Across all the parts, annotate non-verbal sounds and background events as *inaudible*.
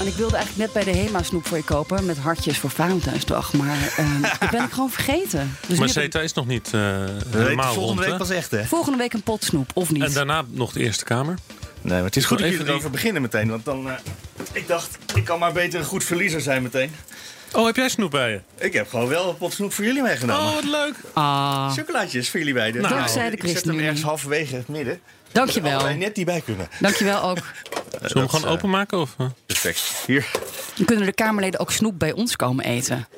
En ik wilde eigenlijk net bij de HEMA snoep voor je kopen... met hartjes voor Valentijnsdag. Maar uh, *laughs* ik ben het gewoon vergeten. Dus maar CETA is nog niet uh, helemaal Volgende rond, week pas echt, hè? Volgende week een pot snoep, of niet? En daarna nog de Eerste Kamer. Nee, maar het is goed dat even jullie erover beginnen meteen. Want dan, uh, ik dacht, ik kan maar beter een goed verliezer zijn meteen. Oh, heb jij snoep bij je? Ik heb gewoon wel een pot snoep voor jullie meegenomen. Oh, wat leuk. Ah. Chocolaatjes voor jullie beiden. Nou, Dankzij de ik zet hem ergens halverwege het midden. Dankjewel. Dat net die bij kunnen. Dankjewel ook. *laughs* Zullen we hem gewoon openmaken? Of? Perfect. Hier. Dan kunnen de Kamerleden ook snoep bij ons komen eten.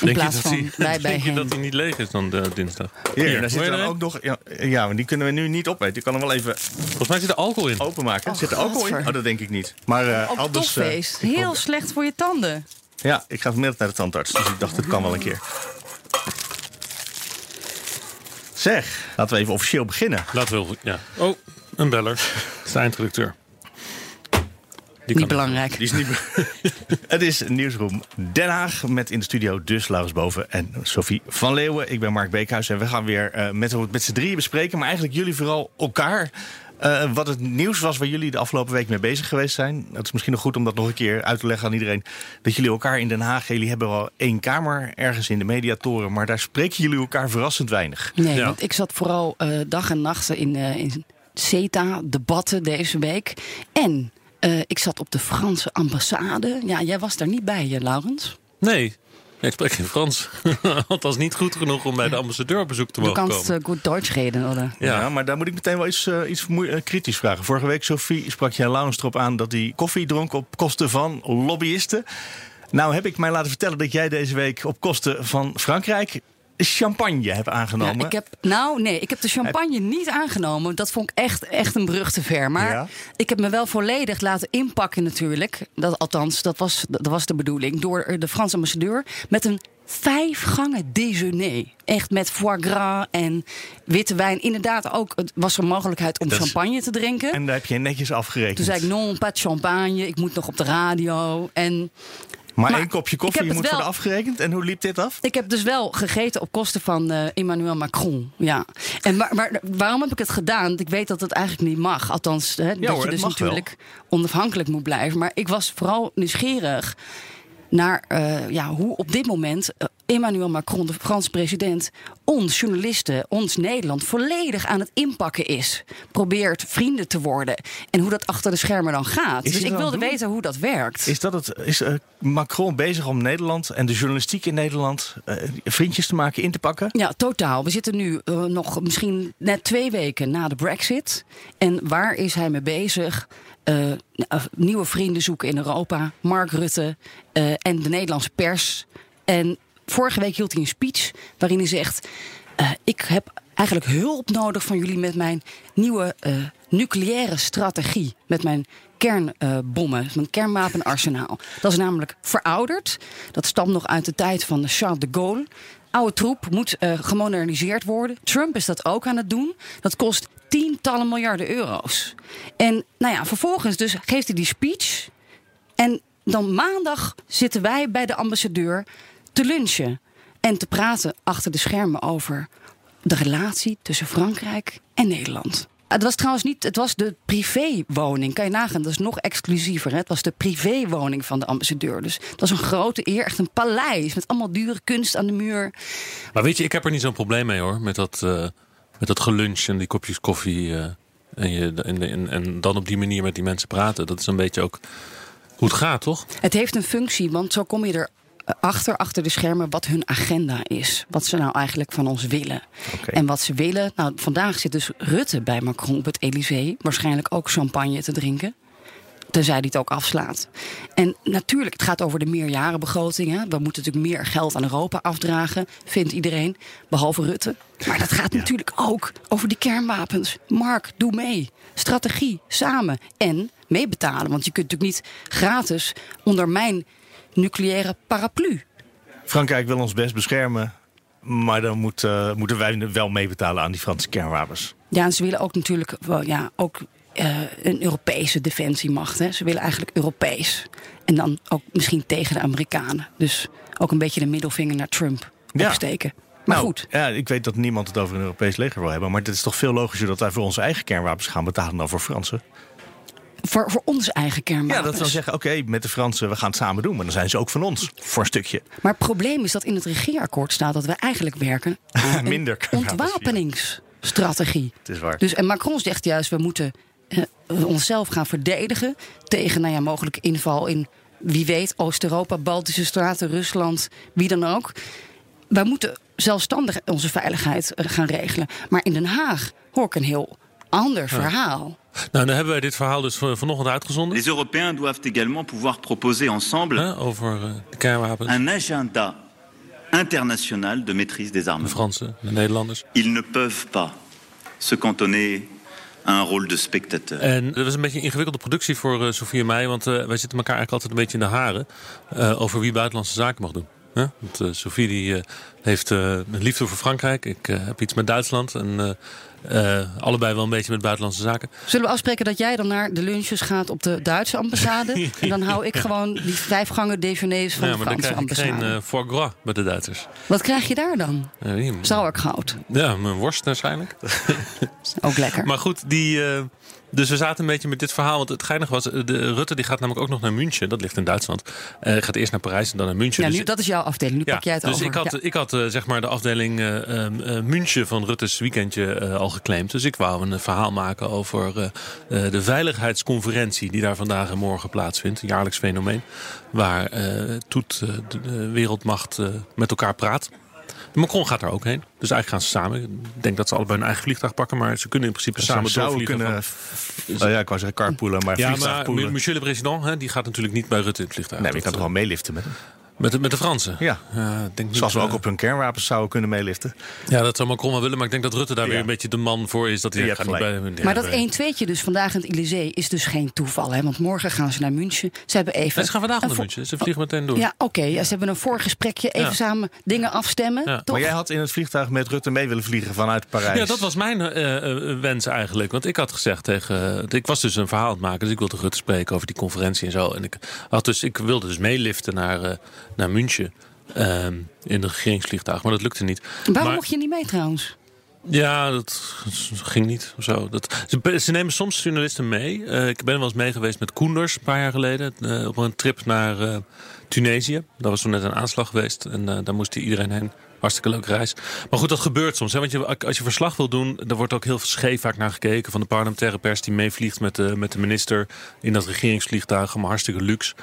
In denk plaats je dat van hij, wij bij *laughs* denk je dat hij niet leeg is dan de, dinsdag? Hier, daar Wil zit dan er ook nog... Ja, ja, maar die kunnen we nu niet opeten. Ik kan hem wel even Volgens mij zit er alcohol in. openmaken. Oh, zit er alcohol in? Oh, dat denk ik niet. Maar uh, Op eh, topfeest. Heel slecht voor je tanden. ja, ik ga vanmiddag naar de tandarts. Dus ik dacht, het kan wel een keer. Zeg, laten we even officieel beginnen. Laten we... Ja. Oh, een beller. Dat is de eindredacteur. Die Niet belangrijk. Die is niet... *laughs* het is Nieuwsroom Den Haag met in de studio dus Laurens Boven en Sophie van Leeuwen. Ik ben Mark Beekhuis en we gaan weer eh, met, met z'n drieën bespreken. Maar eigenlijk jullie vooral elkaar. Eh, wat het nieuws was waar jullie de afgelopen week mee bezig geweest zijn. Het is misschien nog goed om dat nog een keer uit te leggen aan iedereen. Dat jullie elkaar in Den Haag, jullie hebben wel één kamer ergens in de mediatoren. Maar daar spreken jullie elkaar verrassend weinig. Nee, Ja. want ik zat vooral eh, dag en nacht in, eh in CETA-debatten deze week. En eh, ik zat op de Franse ambassade. Ja, jij was daar niet bij, je, Laurens. Nee, ik spreek geen Frans. *laughs* Althans niet goed genoeg om bij de ambassadeur op bezoek te mogen komen. uh, goed Duits reden, oder? Ja. Ja. maar daar moet ik meteen wel iets, eh, iets eh, kritisch vragen. Vorige week, Sophie, sprak jij Laurens erop aan dat hij koffie dronk op kosten van lobbyisten. Nou heb ik mij laten vertellen dat jij deze week op kosten van Frankrijk champagne hebt aangenomen. Ja, ik heb, nou, nee, ik heb de champagne niet aangenomen. Dat vond ik echt, echt een brug te ver. Maar Ja? ik heb me wel volledig laten inpakken natuurlijk. Dat, althans, dat was, dat was de bedoeling. Door de Franse ambassadeur met een vijf gangen déjeuner. Echt met foie gras en witte wijn. Inderdaad ook het was er mogelijkheid om is- champagne te drinken. En daar heb je netjes afgerekend. Toen zei ik, non, pas champagne. Ik moet nog op de radio. En maar, maar één kopje koffie moet wel- worden afgerekend. En hoe liep dit af? Ik heb dus wel gegeten op kosten van eh, Emmanuel Macron. Ja. En maar, maar waarom heb ik het gedaan? Want Ik weet dat het eigenlijk niet mag. Althans, hè, dat hoor, je dus wel. natuurlijk onafhankelijk moet blijven. Maar ik was vooral nieuwsgierig naar eh, ja, hoe op dit moment eh, Emmanuel Macron, de Franse president, ons journalisten, ons Nederland volledig aan het inpakken is. Probeert vrienden te worden. En hoe dat achter de schermen dan gaat. Is dus ik wilde weten hoe dat werkt. Is, dat het, is eh, Macron bezig om Nederland en de journalistiek in Nederland eh, vriendjes te maken, in te pakken? Ja, totaal. We zitten nu eh, nog misschien net twee weken na de Brexit. En waar is hij mee bezig? Nieuwe vrienden zoeken in Europa. Mark Rutte en de Nederlandse pers. En vorige week hield hij een speech waarin hij zegt: eh, Ik heb eigenlijk hulp nodig van jullie met mijn nieuwe eh, nucleaire strategie. Met mijn kernbommen, mijn kernwapenarsenaal. Dat is namelijk verouderd. Dat stamt nog uit de tijd van Charles de Gaulle. Oude troep moet eh, gemoderniseerd worden. Trump is dat ook aan het doen. Dat kost tientallen miljarden euro's. En nou ja, vervolgens dus geeft hij die speech. En dan maandag zitten wij bij de ambassadeur te lunchen. En te praten achter de schermen over de relatie tussen Frankrijk en Nederland. Het was trouwens niet, het was de privéwoning. Kan je nagaan, dat is nog exclusiever. Hè? Het was de privéwoning van de ambassadeur. Dus dat was een grote eer, echt een paleis met allemaal dure kunst aan de muur. Maar weet je, ik heb er niet zo'n probleem mee hoor. Met dat, eh, met dat gelunch en die kopjes koffie. eh, en, je, en, en, en dan op die manier met die mensen praten. Dat is een beetje ook hoe het gaat, toch? Het heeft een functie, want zo kom je er achter, achter de schermen, wat hun agenda is. Wat ze nou eigenlijk van ons willen. En wat ze willen. Nou, vandaag zit dus Rutte bij Macron op het Elysée. Waarschijnlijk ook champagne te drinken. Tenzij hij het ook afslaat. En natuurlijk, het gaat over de meerjarenbegroting. Hè. We moeten natuurlijk meer geld aan Europa afdragen, vindt iedereen, behalve Rutte. Maar dat gaat natuurlijk ook over die kernwapens. Mark, doe mee. Strategie, samen. En meebetalen. Want je kunt natuurlijk niet gratis onder mijn nucleaire paraplu. Frankrijk wil ons best beschermen. Maar dan moet, uh, moeten wij wel meebetalen aan die Franse kernwapens. Ja, en ze willen ook natuurlijk wel, ja, ook uh, een Europese defensiemacht. Hè. Ze willen eigenlijk Europees. En dan ook misschien tegen de Amerikanen. Dus ook een beetje de middelvinger naar Trump Ja. opsteken. Maar Nou, goed, Ja, ik weet dat niemand het over een Europees leger wil hebben. Maar het is toch veel logischer dat wij voor onze eigen kernwapens gaan betalen dan voor Fransen. Voor, voor onze eigen Ja, kernwapens. dat wil zeggen, oké, met de Fransen, we gaan het samen doen. Maar dan zijn ze ook van ons, voor een stukje. Maar het probleem is dat in het regeerakkoord staat dat we eigenlijk werken *laughs* aan een Minder ontwapeningsstrategie. Het is waar. Dus, en Macron zegt juist, we moeten eh, onszelf gaan verdedigen tegen nou ja, mogelijke inval in, wie weet, Oost-Europa, Baltische Staten, Rusland, wie dan ook. Wij moeten zelfstandig onze veiligheid eh, gaan regelen. Maar in Den Haag hoor ik een heel ander verhaal. Nou, dan hebben wij dit verhaal dus van- vanochtend uitgezonden. Les Européens doivent également pouvoir proposer ensemble Hè, over eh, de kernwapens. un agenda international de maîtrise des De armes. Fransen, de Nederlanders. Ils ne peuvent pas se cantonner un rôle de spectateur. En dat was een beetje een ingewikkelde productie voor eh, Sofie en mij. Want eh, wij zitten elkaar eigenlijk altijd een beetje in de haren. over wie buitenlandse zaken mag doen. Hè? Want Sofie die, heeft eh, een liefde voor Frankrijk. Ik eh, heb iets met Duitsland. En eh, allebei wel een beetje met buitenlandse zaken. Zullen we afspreken dat jij dan naar de lunches gaat op de Duitse ambassade? *laughs* en dan hou ik gewoon die vijf gangen déjeuners van ja, de maar dan Franse krijg ik ambassade. geen eh foie gras bij de Duitsers. Wat krijg je daar dan? Eh, hier, Sauerkraut. ja, mijn worst waarschijnlijk. *laughs* Ook lekker. Maar goed, die, dus we zaten een beetje met dit verhaal. Want het geinige was, de, Rutte die gaat namelijk ook nog naar München. Dat ligt in Duitsland. Eh gaat eerst naar Parijs en dan naar München. ja, Dus nu, dat is jouw afdeling. Nu pak jij het dus over. ik had, Ja. ik had zeg maar de afdeling eh ehm, eh, München van Rutte's weekendje eh, al geclaimd. Dus ik wou een eh, verhaal maken over eh, eh, de veiligheidsconferentie die daar vandaag en morgen plaatsvindt. Een jaarlijks fenomeen. Waar eh toet eh, de, wereldmacht eh, met elkaar praat. Macron gaat daar ook heen. Dus eigenlijk gaan ze samen. Ik denk dat ze allebei een eigen vliegtuig pakken. Maar ze kunnen in principe samen zouden doorvliegen. kunnen... van- Oh ja, ik wou zeggen carpoolen, maar ja, maar monsieur le président, hè, die gaat natuurlijk niet bij Rutte in het vliegtuig. Nee, maar je kan toch wel meeliften met hem? Eh, met, de, met de Fransen? Ja. ik denk niet, Zoals we ook eh, op hun kernwapens zouden kunnen meeliften. Ja, dat zou Macron wel willen, maar ik denk dat Rutte daar Ja. weer een beetje de man voor is. Dat hij gaat niet bij. Maar dat 1 2 dus vandaag in het Elysée is dus geen toeval. Hè? Want morgen gaan ze naar München. Ze hebben even. Nee, ze gaan vandaag naar München. Ze vliegen meteen door. Ja, oké. ja, ze hebben een voorgesprekje. Even Ja. samen dingen afstemmen. Ja. Toch? Maar jij had in het vliegtuig met Rutte mee willen vliegen vanuit Parijs. Ja, dat was mijn eh, eh, wens eigenlijk. Want ik had gezegd tegen. eh, ik was dus een verhaal aan het maken. Dus ik wilde Rutte spreken over die conferentie en zo. En ik, had dus, ik wilde dus meeliften naar, eh, naar München. ehm, in de regeringsvliegtuig. Maar dat lukte niet. Waarom Maar- mocht je niet mee trouwens? Ja, dat ging niet. Zo. Dat, ze, ze nemen soms journalisten mee. Eh, ik ben wel eens mee geweest met Koenders een paar jaar geleden. eh, op een trip naar eh, Tunesië. Daar was toen net een aanslag geweest. En daar moest iedereen heen. Hartstikke leuke reis. Maar goed, dat gebeurt soms. Hè? Want je, als je verslag wil doen, daar wordt ook heel scheef vaak naar gekeken. Van de parlementaire pers die meevliegt met de, met de minister in dat regeringsvliegtuig. Allemaal hartstikke luxe.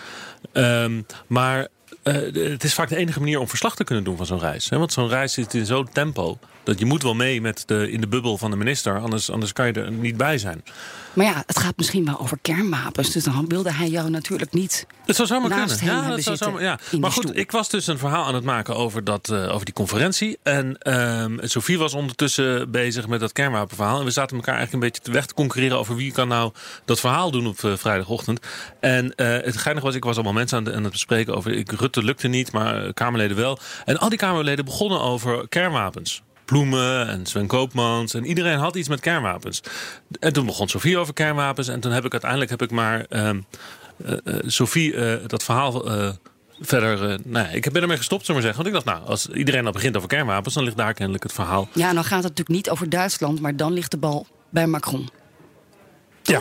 Ehm, maar eh, het is vaak de enige manier om verslag te kunnen doen van zo'n reis. Hè? Want zo'n reis zit in zo'n tempo. Dat je moet wel mee met de, in de bubbel van de minister. Anders, anders kan je er niet bij zijn. Maar ja, het gaat misschien wel over kernwapens. Dus dan wilde hij jou natuurlijk niet. Het zou zomaar Naast kunnen. Ja, dat zou zomaar, ja. Maar goed, stoel. ik was dus een verhaal aan het maken over, dat, eh, over die conferentie. En ehm Sophie was ondertussen bezig met dat kernwapenverhaal. En we zaten elkaar eigenlijk een beetje te weg te concurreren over wie kan nou dat verhaal doen op eh, vrijdagochtend. En het geinige was, ik was allemaal mensen aan, de- aan het bespreken over. Ik, Rutte lukte niet, maar eh, Kamerleden wel. En al die Kamerleden begonnen over kernwapens. Ploemen en Sven Koopmans. En iedereen had iets met kernwapens. En toen begon Sofie over kernwapens. En toen heb ik uiteindelijk heb ik maar ehm, eh, eh, Sophie eh, dat verhaal verder. eh, nou, ja, ik ben ermee gestopt, zullen we zeggen. Want ik dacht, nou, als iedereen al begint over kernwapens, dan ligt daar kennelijk het verhaal. Ja, nou gaat het natuurlijk niet over Duitsland, maar dan ligt de bal bij Macron. Ja.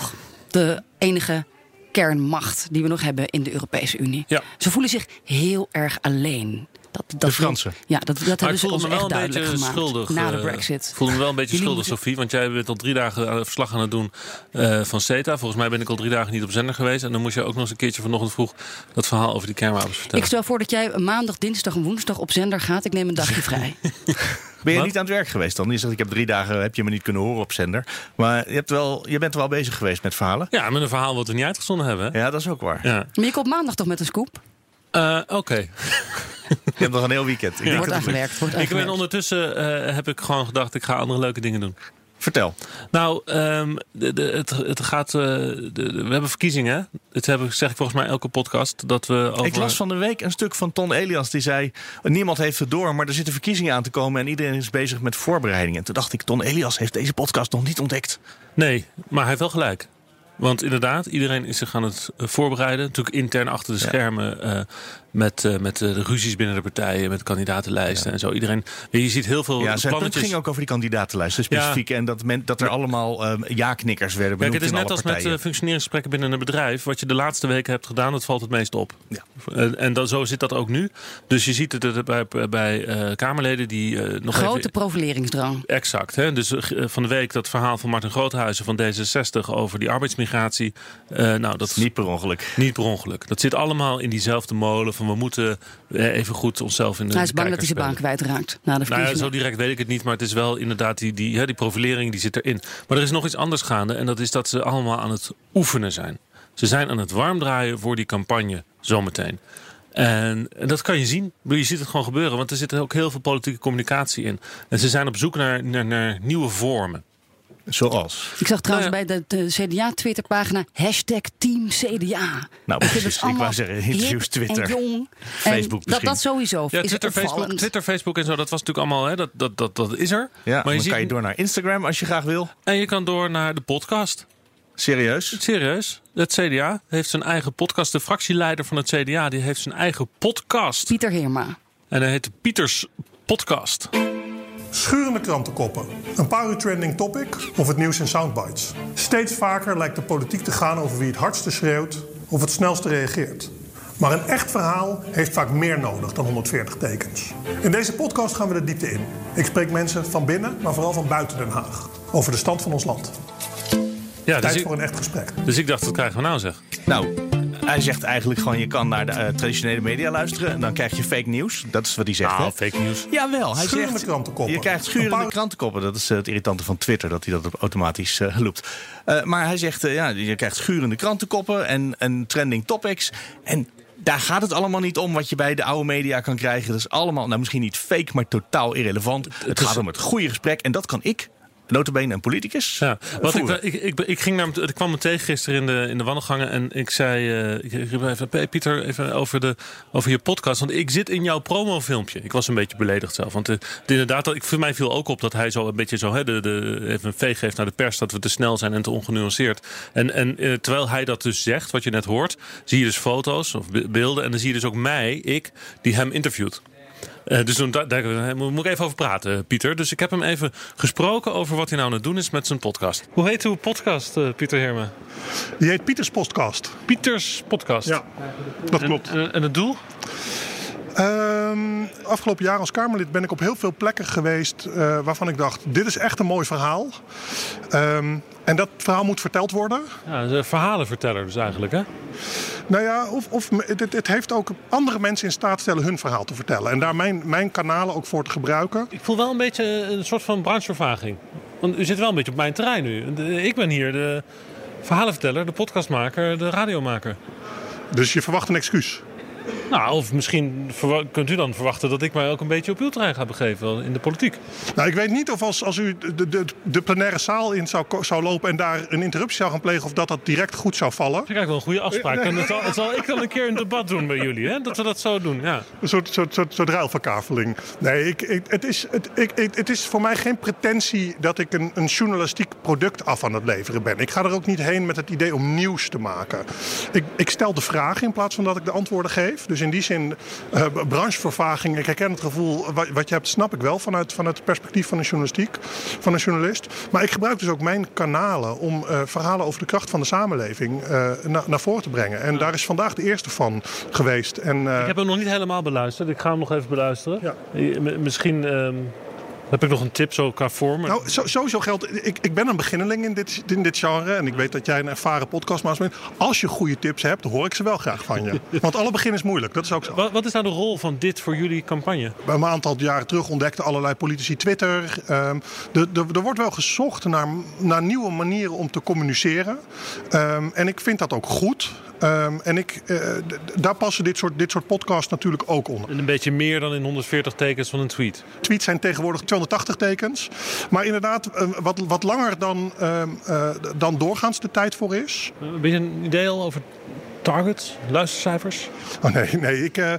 De enige kernmacht die we nog hebben in de Europese Unie. Ja. Ze voelen zich heel erg alleen. Dat, dat De Fransen. Ja, dat, dat hebben ze voelde ons me wel echt een duidelijk beetje gemaakt. schuldig. na de eh, brexit. Ik voelde me wel een beetje schuldig, moeten- Sofie. Want jij bent al drie dagen verslag aan het doen eh, van CETA. Volgens mij ben ik al drie dagen niet op zender geweest. En dan moest je ook nog eens een keertje vanochtend vroeg dat verhaal over die kernwapens vertellen. Ik stel voor dat jij maandag, dinsdag en woensdag op zender gaat. Ik neem een dagje vrij. *laughs* Ben je Wat? niet aan het werk geweest dan? Je zegt, ik heb drie dagen, heb je me niet kunnen horen op zender. Maar je, hebt wel, je bent wel bezig geweest met verhalen. Ja, met een verhaal wat we niet uitgezonden hebben. Hè? Ja, dat is ook waar. Ja. Maar je komt maandag toch met een scoop? Eh, Oké. *laughs* Je hebt nog een heel weekend. Ik denk Wordt dat aangewerkt. Ik ben ondertussen eh, heb ik gewoon gedacht, ik ga andere leuke dingen doen. Vertel. Nou, ehm, de, de, het, het gaat. eh, de, de- we hebben verkiezingen. Het heb, ik- zeg ik volgens mij elke podcast. Dat we over... Ik las van de week een stuk van Ton Elias die zei... niemand heeft het door, maar er zitten verkiezingen aan te komen... en iedereen is bezig met voorbereidingen. En toen dacht ik, Ton Elias heeft deze podcast nog niet ontdekt. Nee, maar hij heeft wel gelijk. Want inderdaad, iedereen is zich aan het eh, voorbereiden. Natuurlijk intern achter de schermen. Eh, met met eh, de ruzies binnen de partijen. Met kandidatenlijsten en zo. Iedereen, je ziet heel veel Ja, zijn plannetjes. ging ook over die kandidatenlijsten specifiek... en dat, men, dat er allemaal ehm, ja-knikkers werden Kijk, benoemd het is in net als met functioneringsgesprekken binnen een bedrijf. Wat je de laatste weken hebt gedaan, dat valt het meest op. Ja. En, en dan, zo zit dat ook nu. Dus je ziet het bij, bij eh, Kamerleden die eh, nog Grote even... profileringsdrang. Exact. Hè? Dus van de week dat verhaal van Martin Groothuizen van D66 over die arbeidsmigratie. Eh, nou, dat Niet per ongeluk. niet per ongeluk. Dat zit allemaal in diezelfde molen van we moeten eh, even goed onszelf in de Hij is bang dat hij zijn baan kwijtraakt na de. Nou ja, zo direct weet ik het niet, maar het is wel inderdaad die, die, hè, die profilering die zit erin. Maar er is nog iets anders gaande en dat is dat ze allemaal aan het oefenen zijn. Ze zijn aan het warm draaien voor die campagne zometeen. En, en dat kan je zien. Je ziet het gewoon gebeuren, want er zit ook heel veel politieke communicatie in. En ze zijn op zoek naar, naar, naar nieuwe vormen. Zoals. Ik zag trouwens Nou bij de, de CDA-Twitterpagina hashtag Team CDA. Nou, precies. het Ik allemaal wou zeggen, interviews, hip Twitter, En jong. Facebook en dat, misschien. dat sowieso Ja, is Twitter, Facebook. Twitter, Facebook en zo, dat was natuurlijk allemaal, hè, dat, dat, dat, dat is er. Ja, maar dan je ziet, kan je door naar Instagram als je graag wil. En je kan door naar de podcast. Serieus? Serieus, het CDA heeft zijn eigen podcast. De fractieleider van het CDA die heeft zijn eigen podcast. Pieter Heerma. En hij heet de Pieters Podcast. Schurende krantenkoppen, een paar uur trending topic of het nieuws in soundbites. Steeds vaker lijkt de politiek te gaan over wie het hardste schreeuwt of het snelste reageert. Maar een echt verhaal heeft vaak meer nodig dan 140 tekens. In deze podcast gaan we de diepte in. Ik spreek mensen van binnen, maar vooral van buiten Den Haag. Over de stand van ons land. Ja, dus Tijd ik, voor een echt gesprek. dus ik dacht, wat krijgen we nou zeg? Nou, hij zegt eigenlijk gewoon... je kan naar de eh, traditionele media luisteren... en dan krijg je fake nieuws. Dat is wat hij zegt, hè? Nou, fake news. Jawel, hij Schurende zegt... krantenkoppen. Je krijgt schurende paar- krantenkoppen. Dat is eh, het irritante van Twitter, dat hij dat automatisch eh, loopt. Eh, maar hij zegt, eh, ja, je krijgt schurende krantenkoppen en, en trending topics. En daar gaat het allemaal niet om wat je bij de oude media kan krijgen. Dat is allemaal, nou misschien niet fake, maar totaal irrelevant. Het gaat om het goede gesprek. En dat kan ik, notabene een politicus, Ja, wat ik, ik, ik, ik, ging naar, ik kwam hem tegen gisteren in de, in de wandelgangen en ik zei, eh, ik, ik riep even, "Hey, Pieter, even over, de, over je podcast. Want ik zit in jouw promofilmpje. Ik was een beetje beledigd zelf. Want eh, het inderdaad, ik, voor mij viel ook op dat hij zo een beetje zo, hè, de, de, even een veeg geeft naar de pers dat we te snel zijn en te ongenuanceerd. En, en eh, terwijl hij dat dus zegt, wat je net hoort, zie je dus foto's of be- beelden. En dan zie je dus ook mij, ik, die hem interviewt. Eh, dus toen, daar, daar moet ik even over praten, Pieter. Dus ik heb hem even gesproken over wat hij nou aan het doen is met zijn podcast. Hoe heet uw podcast, eh, Pieter Herme? Die heet Pieters Podcast. Pieters Podcast. Ja, dat klopt. En, en het doel? Ehm, afgelopen jaar als Kamerlid ben ik op heel veel plekken geweest eh, waarvan ik dacht: dit is echt een mooi verhaal. Ehm, en dat verhaal moet verteld worden. Ja, een verhalenverteller dus eigenlijk, hè? Nou ja, of, of het, het heeft ook andere mensen in staat stellen hun verhaal te vertellen. En daar mijn, mijn kanalen ook voor te gebruiken. Ik voel wel een beetje een soort van branchevervaging. Want u zit wel een beetje op mijn terrein nu. Ik ben hier de verhalenverteller, de podcastmaker, de radiomaker. Dus je verwacht een excuus. Nou, of misschien kunt u dan verwachten dat ik mij ook een beetje op uw terrein ga begeven in de politiek. Nou, ik weet niet of als, als u de, de, de plenaire zaal in zou, zou lopen en daar een interruptie zou gaan plegen, of dat dat direct goed zou vallen. Dat is eigenlijk wel een goede afspraak. En dat zal, dat zal ik dan een keer een debat doen bij jullie, hè? Dat we dat zo doen, ja. Een soort, soort, soort, soort ruilverkaveling. Nee, ik, ik, het, is, het, ik, het is voor mij geen pretentie dat ik een, een journalistiek product af aan het leveren ben. Ik ga er ook niet heen met het idee om nieuws te maken. Ik, ik stel de vragen in plaats van dat ik de antwoorden geef. Dus in die zin, uh, branchevervaging, ik herken het gevoel wat, wat je hebt, snap ik wel vanuit, vanuit het perspectief van een journalistiek, van een journalist. Maar ik gebruik dus ook mijn kanalen om uh, verhalen over de kracht van de samenleving na, naar voren te brengen. En daar is vandaag de eerste van geweest. En, ik heb hem nog niet helemaal beluisterd. Ik ga hem nog even beluisteren. Ja. Misschien. Heb ik nog een tip zo qua vorm? Nou, sowieso geldt. Ik, ik ben een beginneling in dit, in dit genre. En ik weet dat jij een ervaren podcastmaster bent. Als je goede tips hebt, hoor ik ze wel graag van je. *laughs* Want alle begin is moeilijk. Dat is ook zo. Wat, wat is nou de rol van dit voor jullie campagne? Een aantal jaren terug ontdekten allerlei politici Twitter. Um, de, de, er wordt wel gezocht naar, naar nieuwe manieren om te communiceren. Um, en ik vind dat ook goed. Um, en ik, uh, daar passen dit soort, dit soort podcasts natuurlijk ook onder. En een beetje meer dan in 140 tekens van een tweet. Tweets zijn tegenwoordig 280 tekens. Maar inderdaad, uh, wat, wat langer dan, uh, dan doorgaans de tijd voor is. Heb je een idee al over targets, luistercijfers? Oh nee, nee ik, uh,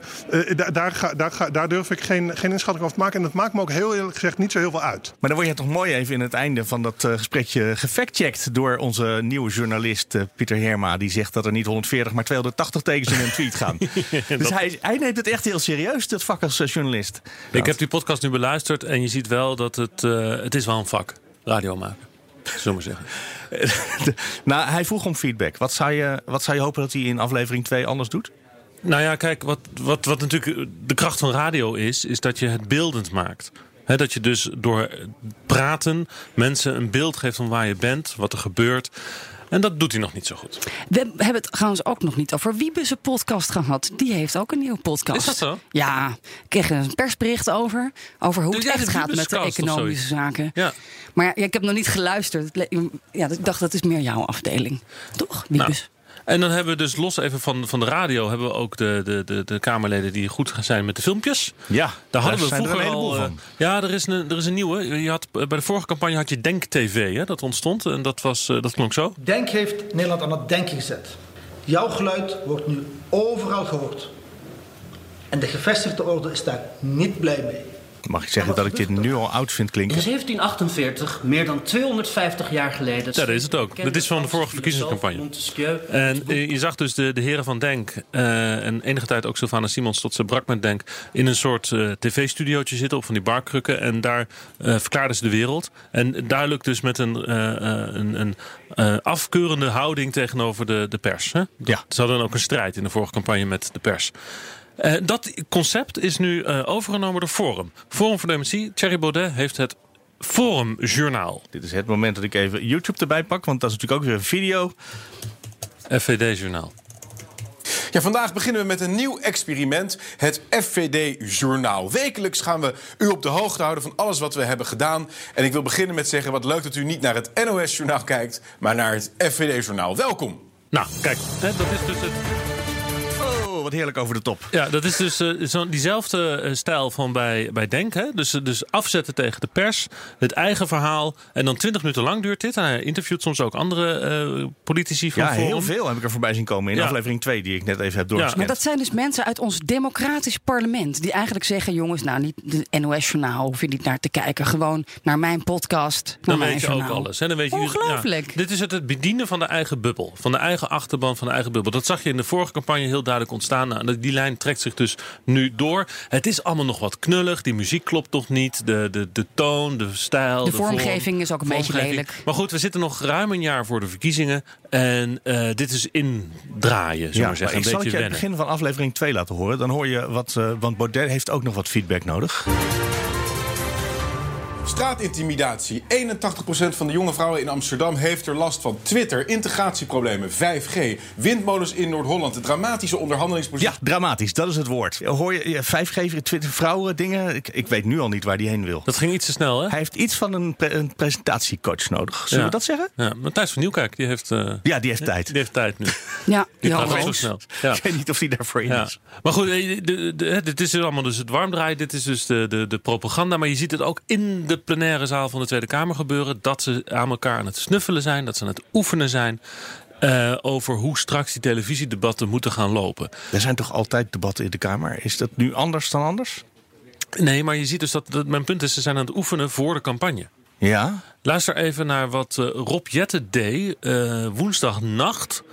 daar, ga, daar, ga, daar durf ik geen, geen inschatting over te maken. En dat maakt me ook heel eerlijk gezegd niet zo heel veel uit. Maar dan word je toch mooi even in het einde van dat uh, gesprekje gefactcheckt door onze nieuwe journalist Pieter Herma. Die zegt dat er niet 140, maar 280 tekens in een tweet gaan. *laughs* dus hij, hij, neemt het echt heel serieus, dat vak als journalist. Ik heb die podcast nu beluisterd en je ziet wel dat het, het is wel een vak, radio maken. Zullen we zeggen. *laughs* nou, hij vroeg om feedback. Wat zou, je, wat zou je hopen dat hij in aflevering 2 anders doet? Nou ja, kijk, wat, wat, wat natuurlijk de kracht van radio is, is dat je het beeldend maakt. dat je dus door praten mensen een beeld geeft van waar je bent, wat er gebeurt. En dat doet hij nog niet zo goed. We hebben het trouwens ook nog niet over Wiebes podcast gehad. Die heeft ook een nieuwe podcast. Is dat zo? Ja, ik kreeg een persbericht over. Over hoe het echt gaat met de economische zaken. Ja. Maar ja, ik heb nog niet geluisterd. Ja, ik dacht dat is meer jouw afdeling. Toch, Wiebes? En dan hebben we dus los even van, van de radio... hebben we ook de, de, de, de Kamerleden die goed zijn met de filmpjes. Ja, daar hadden we vroeger er al... Van. Ja, er is, een, er is een nieuwe. Je had, bij de vorige campagne had je Denk TV, hè, dat ontstond. En dat, was, eh, dat klonk zo. Denk heeft Nederland aan het denken gezet. Jouw geluid wordt nu overal gehoord. En de gevestigde orde is daar niet blij mee. Mag ik zeggen dat ik dit nu al oud vind klinken? In 1748, meer dan 250 jaar geleden. Ja, dat is het ook. Dat is van de vorige verkiezingscampagne. En eh, je zag dus de, de heren van Denk uh, en enige tijd ook Sylvana Simons tot ze brak met Denk in een soort uh, tv-studiootje zitten op van die barkrukken. En daar verklaarden ze de wereld. En duidelijk dus met een, een, een afkeurende houding tegenover de, de pers. Hè? Ja. Ze hadden ook een strijd in de vorige campagne met de pers. Uh, dat concept is nu uh, overgenomen door Forum. Forum voor Democratie, Thierry Baudet heeft het Forum Journaal. Dit is het moment dat ik even YouTube erbij pak, want dat is natuurlijk ook weer een video. FVD Journaal. Ja, vandaag beginnen we met een nieuw experiment, het FVD-journaal. Wekelijks gaan we u op de hoogte houden van alles wat we hebben gedaan. En ik wil beginnen met zeggen, wat leuk dat u niet naar het NOS-journaal kijkt, maar naar het FVD-journaal. Welkom. Nou, kijk, hè, dat is dus het wat heerlijk over de top. Ja, dat is dus uh, zo, diezelfde eh, stijl van bij, bij Denk. Hè? Dus, dus afzetten tegen de pers, het eigen verhaal. En dan twintig minuten lang duurt dit. En hij interviewt soms ook andere uh, politici van Ja, heel veel heb ik er voorbij zien komen in aflevering 2 die ik net even heb doorgekend. Maar dat zijn dus mensen uit ons democratisch parlement. Die eigenlijk zeggen, jongens, nou niet de NOS-journaal hoef je niet naar te kijken. Gewoon naar mijn podcast, Dan weet je ook alles. Hè? Dan weet je, Ongelooflijk. dit is het, het bedienen van de eigen bubbel. Van de eigen achterban van de eigen bubbel. Dat zag je in de vorige campagne heel duidelijk ontstaan nou, die lijn trekt zich dus nu door. Het is allemaal nog wat knullig. Die muziek klopt nog niet. De, de, de toon, de stijl. De, de vormgeving is ook een beetje lelijk. Maar goed, we zitten nog ruim een jaar voor de verkiezingen. En uh, dit is indraaien, zullen ja, maar zeggen. ik zal het je het begin van aflevering 2 laten horen. Dan hoor je wat, uh, want Baudet heeft ook nog wat feedback nodig. Straatintimidatie. 81% van de jonge vrouwen in Amsterdam heeft er last van. Twitter, integratieproblemen, 5G, windmolens in Noord-Holland, de dramatische onderhandelingspositie. Ja, dramatisch, dat is het woord. Hoor je 5G, Twitter, vrouwen, dingen? Ik, ik weet nu al niet waar die heen wil. Dat ging iets te snel, hè? Hij heeft iets van een, een presentatiecoach nodig. Zullen we dat zeggen? Ja, Matthijs van Nieuwkijk, die heeft... Uh, ja, die heeft tijd. Die heeft tijd nu. *laughs* ja, die gaat zo snel. Ja. Ik weet niet of hij daarvoor in ja. is. Maar goed, eh, dit is dus allemaal dus het warmdraaien. Dit is dus de, de, de propaganda. Maar je ziet het ook in de plenaire zaal van de Tweede Kamer gebeuren. Dat ze aan elkaar aan het snuffelen zijn. Dat ze aan het oefenen zijn. Uh, over hoe straks die televisiedebatten moeten gaan lopen. Er zijn toch altijd debatten in de Kamer? Is dat nu anders dan anders? Nee, maar je ziet dus dat, dat mijn punt is, ze zijn aan het oefenen voor de campagne. Ja? Luister even naar wat uh, Rob Jette deed uh, woensdagnacht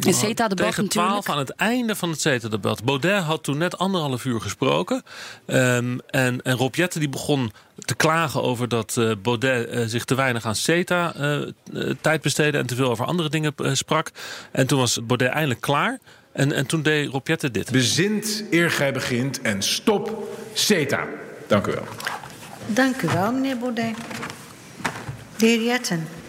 Het CETA-debat Tegen natuurlijk. 12 aan het einde van het CETA-debat. Baudet had toen net anderhalf uur gesproken. Ehm, en, en Rob Jetten die begon te klagen over dat eh, Baudet eh, zich te weinig aan CETA eh, tijd besteedde... en te veel over andere dingen sprak. En toen was Baudet eindelijk klaar. En, en toen deed Rob Jetten dit. Bezint eer gij begint en stop CETA. Dank u wel. Dank u wel, meneer Baudet. De heer Jetten.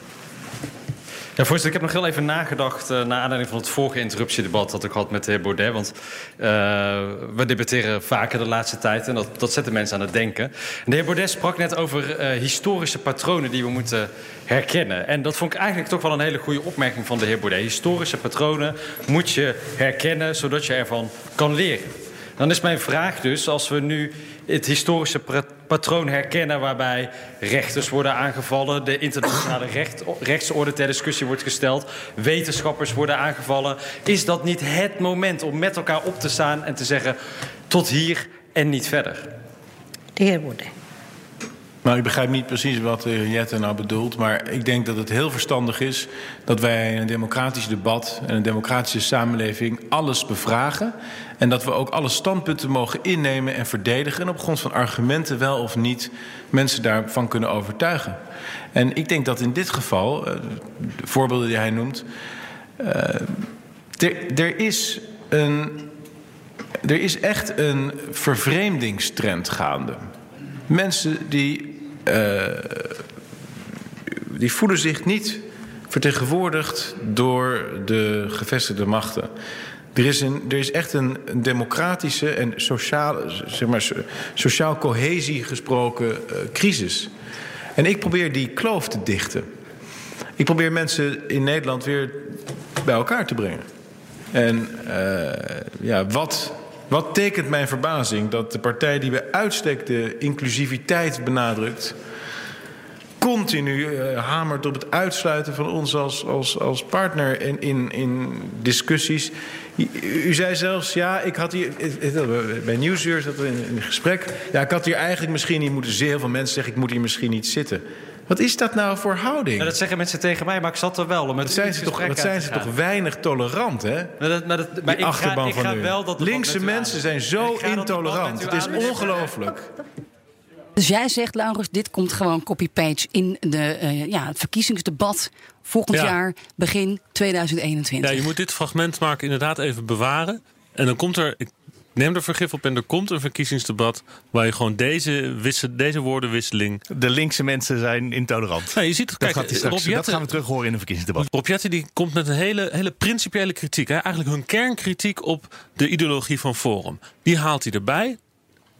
Ja, voorzitter, ik heb nog heel even nagedacht... Uh, naar aanleiding van het vorige interruptiedebat dat ik had met de heer Baudet. Want uh, we debatteren vaker de laatste tijd en dat, dat zet de mensen aan het denken. En de heer Baudet sprak net over uh, historische patronen die we moeten herkennen. En dat vond ik eigenlijk toch wel een hele goede opmerking van de heer Baudet. Historische patronen moet je herkennen, zodat je ervan kan leren. Dan is mijn vraag dus, als we nu het historische patroon herkennen... waarbij rechters worden aangevallen, de internationale *coughs* recht, rechtsorde ter discussie wordt gesteld... wetenschappers worden aangevallen... is dat niet het moment om met elkaar op te staan en te zeggen... tot hier en niet verder? De heer Baudet. Nou, ik begrijp niet precies wat heer Jette nou bedoelt... maar ik denk dat het heel verstandig is dat wij in een democratisch debat... en een democratische samenleving alles bevragen... en dat we ook alle standpunten mogen innemen en verdedigen... en op grond van argumenten wel of niet mensen daarvan kunnen overtuigen. En ik denk dat in dit geval, de voorbeelden die hij noemt... Er, er is een... Er is echt een vervreemdingstrend gaande. Mensen die, uh, die voelen zich niet vertegenwoordigd door de gevestigde machten. Er is, een, er is echt een, democratische en sociaal, zeg maar, sociaal cohesie gesproken uh, crisis. En ik probeer die kloof te dichten. Ik probeer mensen in Nederland weer bij elkaar te brengen. En uh, ja, wat wat tekent mijn verbazing dat de partij die bij uitstek de inclusiviteit benadrukt... continu uh, hamert op het uitsluiten van ons als, als, als partner in, in, in discussies. U, zei zelfs, ja, ik had hier... Bij Nieuwsuur zat we in, in een gesprek. Ja, ik had hier eigenlijk misschien niet moeten zitten. Heel veel mensen zeggen, ik moet hier misschien niet zitten. Wat is dat nou voor houding? Ja, dat zeggen mensen tegen mij, maar ik zat er wel. Om dat zijn ze, toch, dat zijn ze toch weinig tolerant, hè? Maar dat, maar dat, maar Die ik achterban ga, ik van u. wel dat Linkse mensen zijn zo intolerant. Het is ongelooflijk. Dus jij zegt, Laurens, dit komt gewoon copy-page in de, uh, ja, het verkiezingsdebat volgend Ja. jaar, begin 2021. Ja, je moet dit fragment maken inderdaad even bewaren. En dan komt er, ik neem er vergif op en er komt een verkiezingsdebat... waar je gewoon deze, deze woordenwisseling... De linkse mensen zijn intolerant. Nou, je ziet het, dat, kijk, gaat hij straks, Rob Jetten- dat gaan we terug horen in een verkiezingsdebat. Rob Jetten die komt met een hele, hele principiële kritiek. Hè? Eigenlijk hun kernkritiek op de ideologie van Forum. Die haalt hij erbij.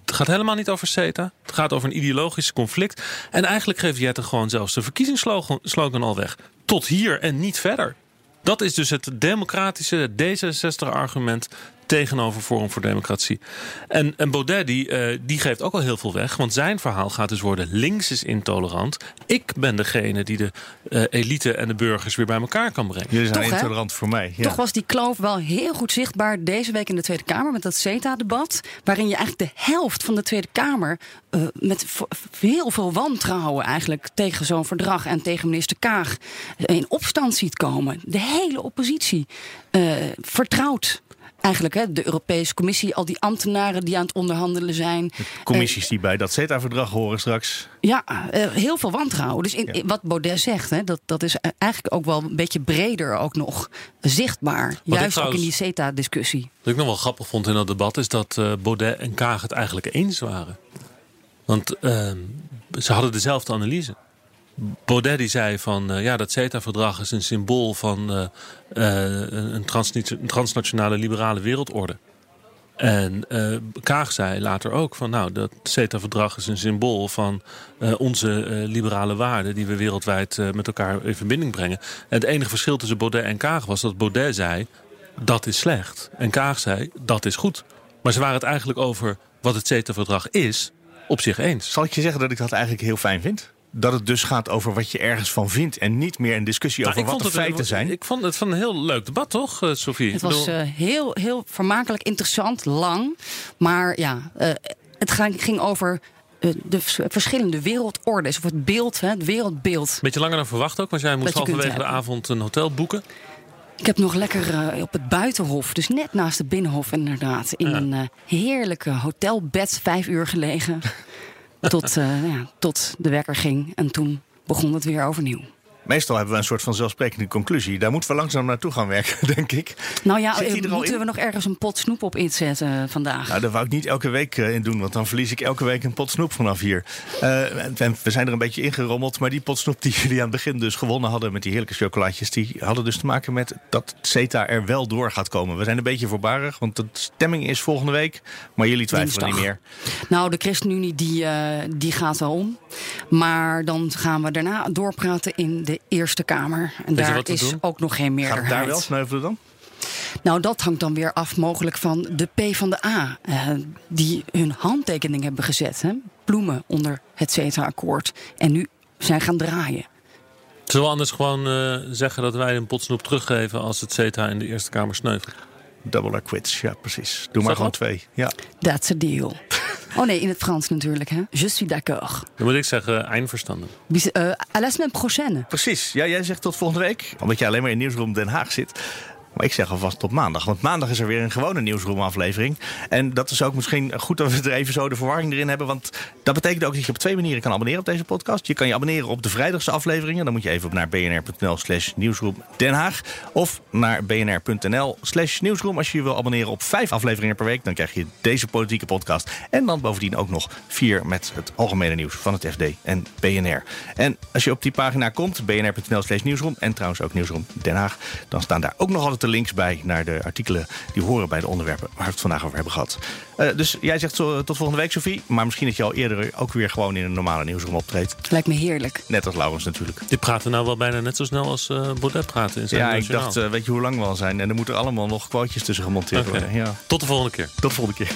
Het gaat helemaal niet over CETA. Het gaat over een ideologisch conflict. En eigenlijk geeft Jetten gewoon zelfs de verkiezingsslogan slogan al weg. Tot hier en niet verder. Dat is dus het democratische D66-argument tegenover Forum voor Democratie. En, en Baudet die, eh, die geeft ook al heel veel weg. Want zijn verhaal gaat dus worden... links is intolerant. Ik ben degene die de eh, elite en de burgers weer bij elkaar kan brengen. Jullie zijn Toch, hè? intolerant voor mij. Ja. Toch was die kloof wel heel goed zichtbaar deze week in de Tweede Kamer met dat CETA-debat. Waarin je eigenlijk de helft van de Tweede Kamer eh, met heel veel wantrouwen eigenlijk tegen zo'n verdrag en tegen minister Kaag in opstand ziet komen. De hele oppositie eh, vertrouwt. Eigenlijk hè, de Europese Commissie, al die ambtenaren die aan het onderhandelen zijn. Commissies die bij dat CETA-verdrag horen straks. Ja, eh, heel veel wantrouwen. Dus in, in wat Baudet zegt, hè, dat, dat is eigenlijk ook wel een beetje breder ook nog zichtbaar. ik Juist ook trouwens- in die CETA-discussie. Wat ik nog wel grappig vond in dat debat is dat eh, Baudet en Kaag het eigenlijk eens waren. Want ehm, ze hadden dezelfde analyse. Baudet die zei van eh, ja, dat CETA-verdrag is een symbool van eh, eh, een, een transnationale liberale wereldorde. En Kaag zei later ook van nou, dat CETA-verdrag is een symbool van onze liberale waarden die we wereldwijd met elkaar in verbinding brengen. En het enige verschil tussen Baudet en Kaag was dat Baudet zei dat is slecht. En Kaag zei dat is goed. Maar ze waren het eigenlijk over wat het CETA-verdrag is op zich eens. Zal ik je zeggen dat ik dat eigenlijk heel fijn vind? Dat het dus gaat over wat je ergens van vindt en niet meer een discussie Nou, over wat de het feiten zijn. Ik vond het van een heel leuk debat, toch, eh, Sophie? Het was bedoel- eh, heel, heel vermakelijk, interessant, lang. Maar ja, eh, het ging, ging over de vers- verschillende wereldordes. Of het beeld, hè, het wereldbeeld. Beetje langer dan verwacht ook, want jij moest halverwege de avond een hotel boeken. Ik heb nog lekker op het buitenhof, dus net naast het binnenhof inderdaad, in een uh, heerlijke hotelbed vijf uur gelegen. *laughs* tot, uh, ja, tot de wekker ging en toen begon het weer overnieuw. Meestal hebben we een soort van zelfsprekende conclusie. Daar moeten we langzaam naartoe gaan werken, *laughs* denk ik. Nou ja, moeten we nog ergens een pot snoep op inzetten vandaag? Nou, dat wou ik niet elke week in doen, want dan verlies ik elke week een pot snoep vanaf hier. Uh, we zijn er een beetje ingerommeld, maar die pot snoep die *laughs* jullie aan het begin dus gewonnen hadden met die heerlijke chocolaatjes, die hadden dus te maken met dat CETA er wel door gaat komen. We zijn een beetje voorbarig, want de stemming is volgende week, maar jullie twijfelen niet meer. Nou, de ChristenUnie die, uh, die gaat wel om. Maar dan gaan we daarna doorpraten in de Eerste Kamer. En Weet daar is doen? ook nog geen Gaat meerderheid. het daar wel sneuvelen dan? Nou, dat hangt dan weer af mogelijk van de P van de A. eh, die hun handtekening hebben gezet. Hè? Bloemen onder het CETA-akkoord. En nu zijn gaan draaien. Zullen we anders gewoon eh, zeggen dat wij een pot snoep teruggeven als het CETA in de Eerste Kamer sneuvelt? Double or quits, ja precies. Doe maar gewoon twee. Ja. That's a deal. Oh nee, in het Frans natuurlijk. Hè? Je suis d'accord. Dan moet ik zeggen, eindverstanden. Bis- eh, à la semaine prochaine. Precies. Ja, jij zegt tot volgende week. Omdat je alleen maar in Nieuwsroom Den Haag zit. Ik zeg alvast tot maandag. Want maandag is er weer een gewone Nieuwsroom aflevering. En dat is ook misschien goed dat we er even zo de verwarring erin hebben. Want dat betekent ook dat je op twee manieren kan abonneren op deze podcast. Je kan je abonneren op de vrijdagse afleveringen. Dan moet je even op naar bnr.nl slash nieuwsroom Den Haag. Of naar bnr.nl slash nieuwsroom. Als je je wil abonneren op vijf afleveringen per week. Dan krijg je deze politieke podcast. En dan bovendien ook nog vier met het algemene nieuws van het FD en BNR. En als je op die pagina komt, bnr.nl slash nieuwsroom. En trouwens ook nieuwsroom Den Haag. Dan staan daar ook nog altijd de links bij naar de artikelen die horen bij de onderwerpen waar we het vandaag over hebben gehad. Eh, dus jij zegt zo, tot volgende week, Sophie. Maar misschien dat je al eerder ook weer gewoon in een normale nieuwsroom optreedt. Lijkt me heerlijk. Net als Laurens natuurlijk. Die praten nou wel bijna net zo snel als eh Baudet praten in zijn Ja, ik dacht, eh, weet je hoe lang we al zijn? En er moeten allemaal nog quotejes tussen gemonteerd worden. Ja. Tot de volgende keer. Tot de volgende keer.